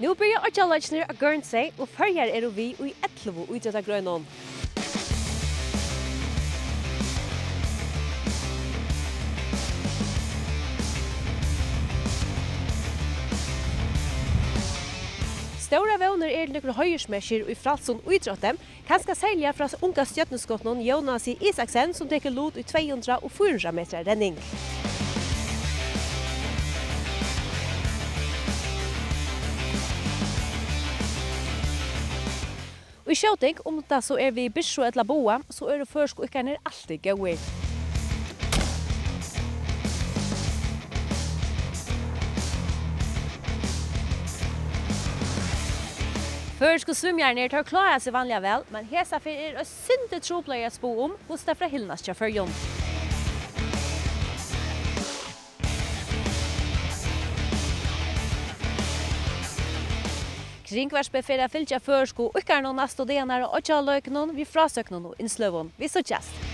Nu byrja Arja Lodgner av Guernsey, og fyrjar er vi i Etlevo utrettet grønån. Stora våner er några høyersmesjer i Fralsson och idrotten, kanskje særlig fra unga stjøtneskottene Jonas Isaksen som teker lot i 200 och 400 meter renning. Og i kjøting, om det så er vi i Bisho eller boa, så er det først og ikke er alltid gøy. Først og svimjerne tar klara seg vanliga vel, men hesa for er og synte tropløy spå om hos det fra Hillnas kjafør Kringvarsbefer er fylgja førsko, ukkar noen av studenar og tja løknon, vi frasøknon og innsløvun. Vi suttjast!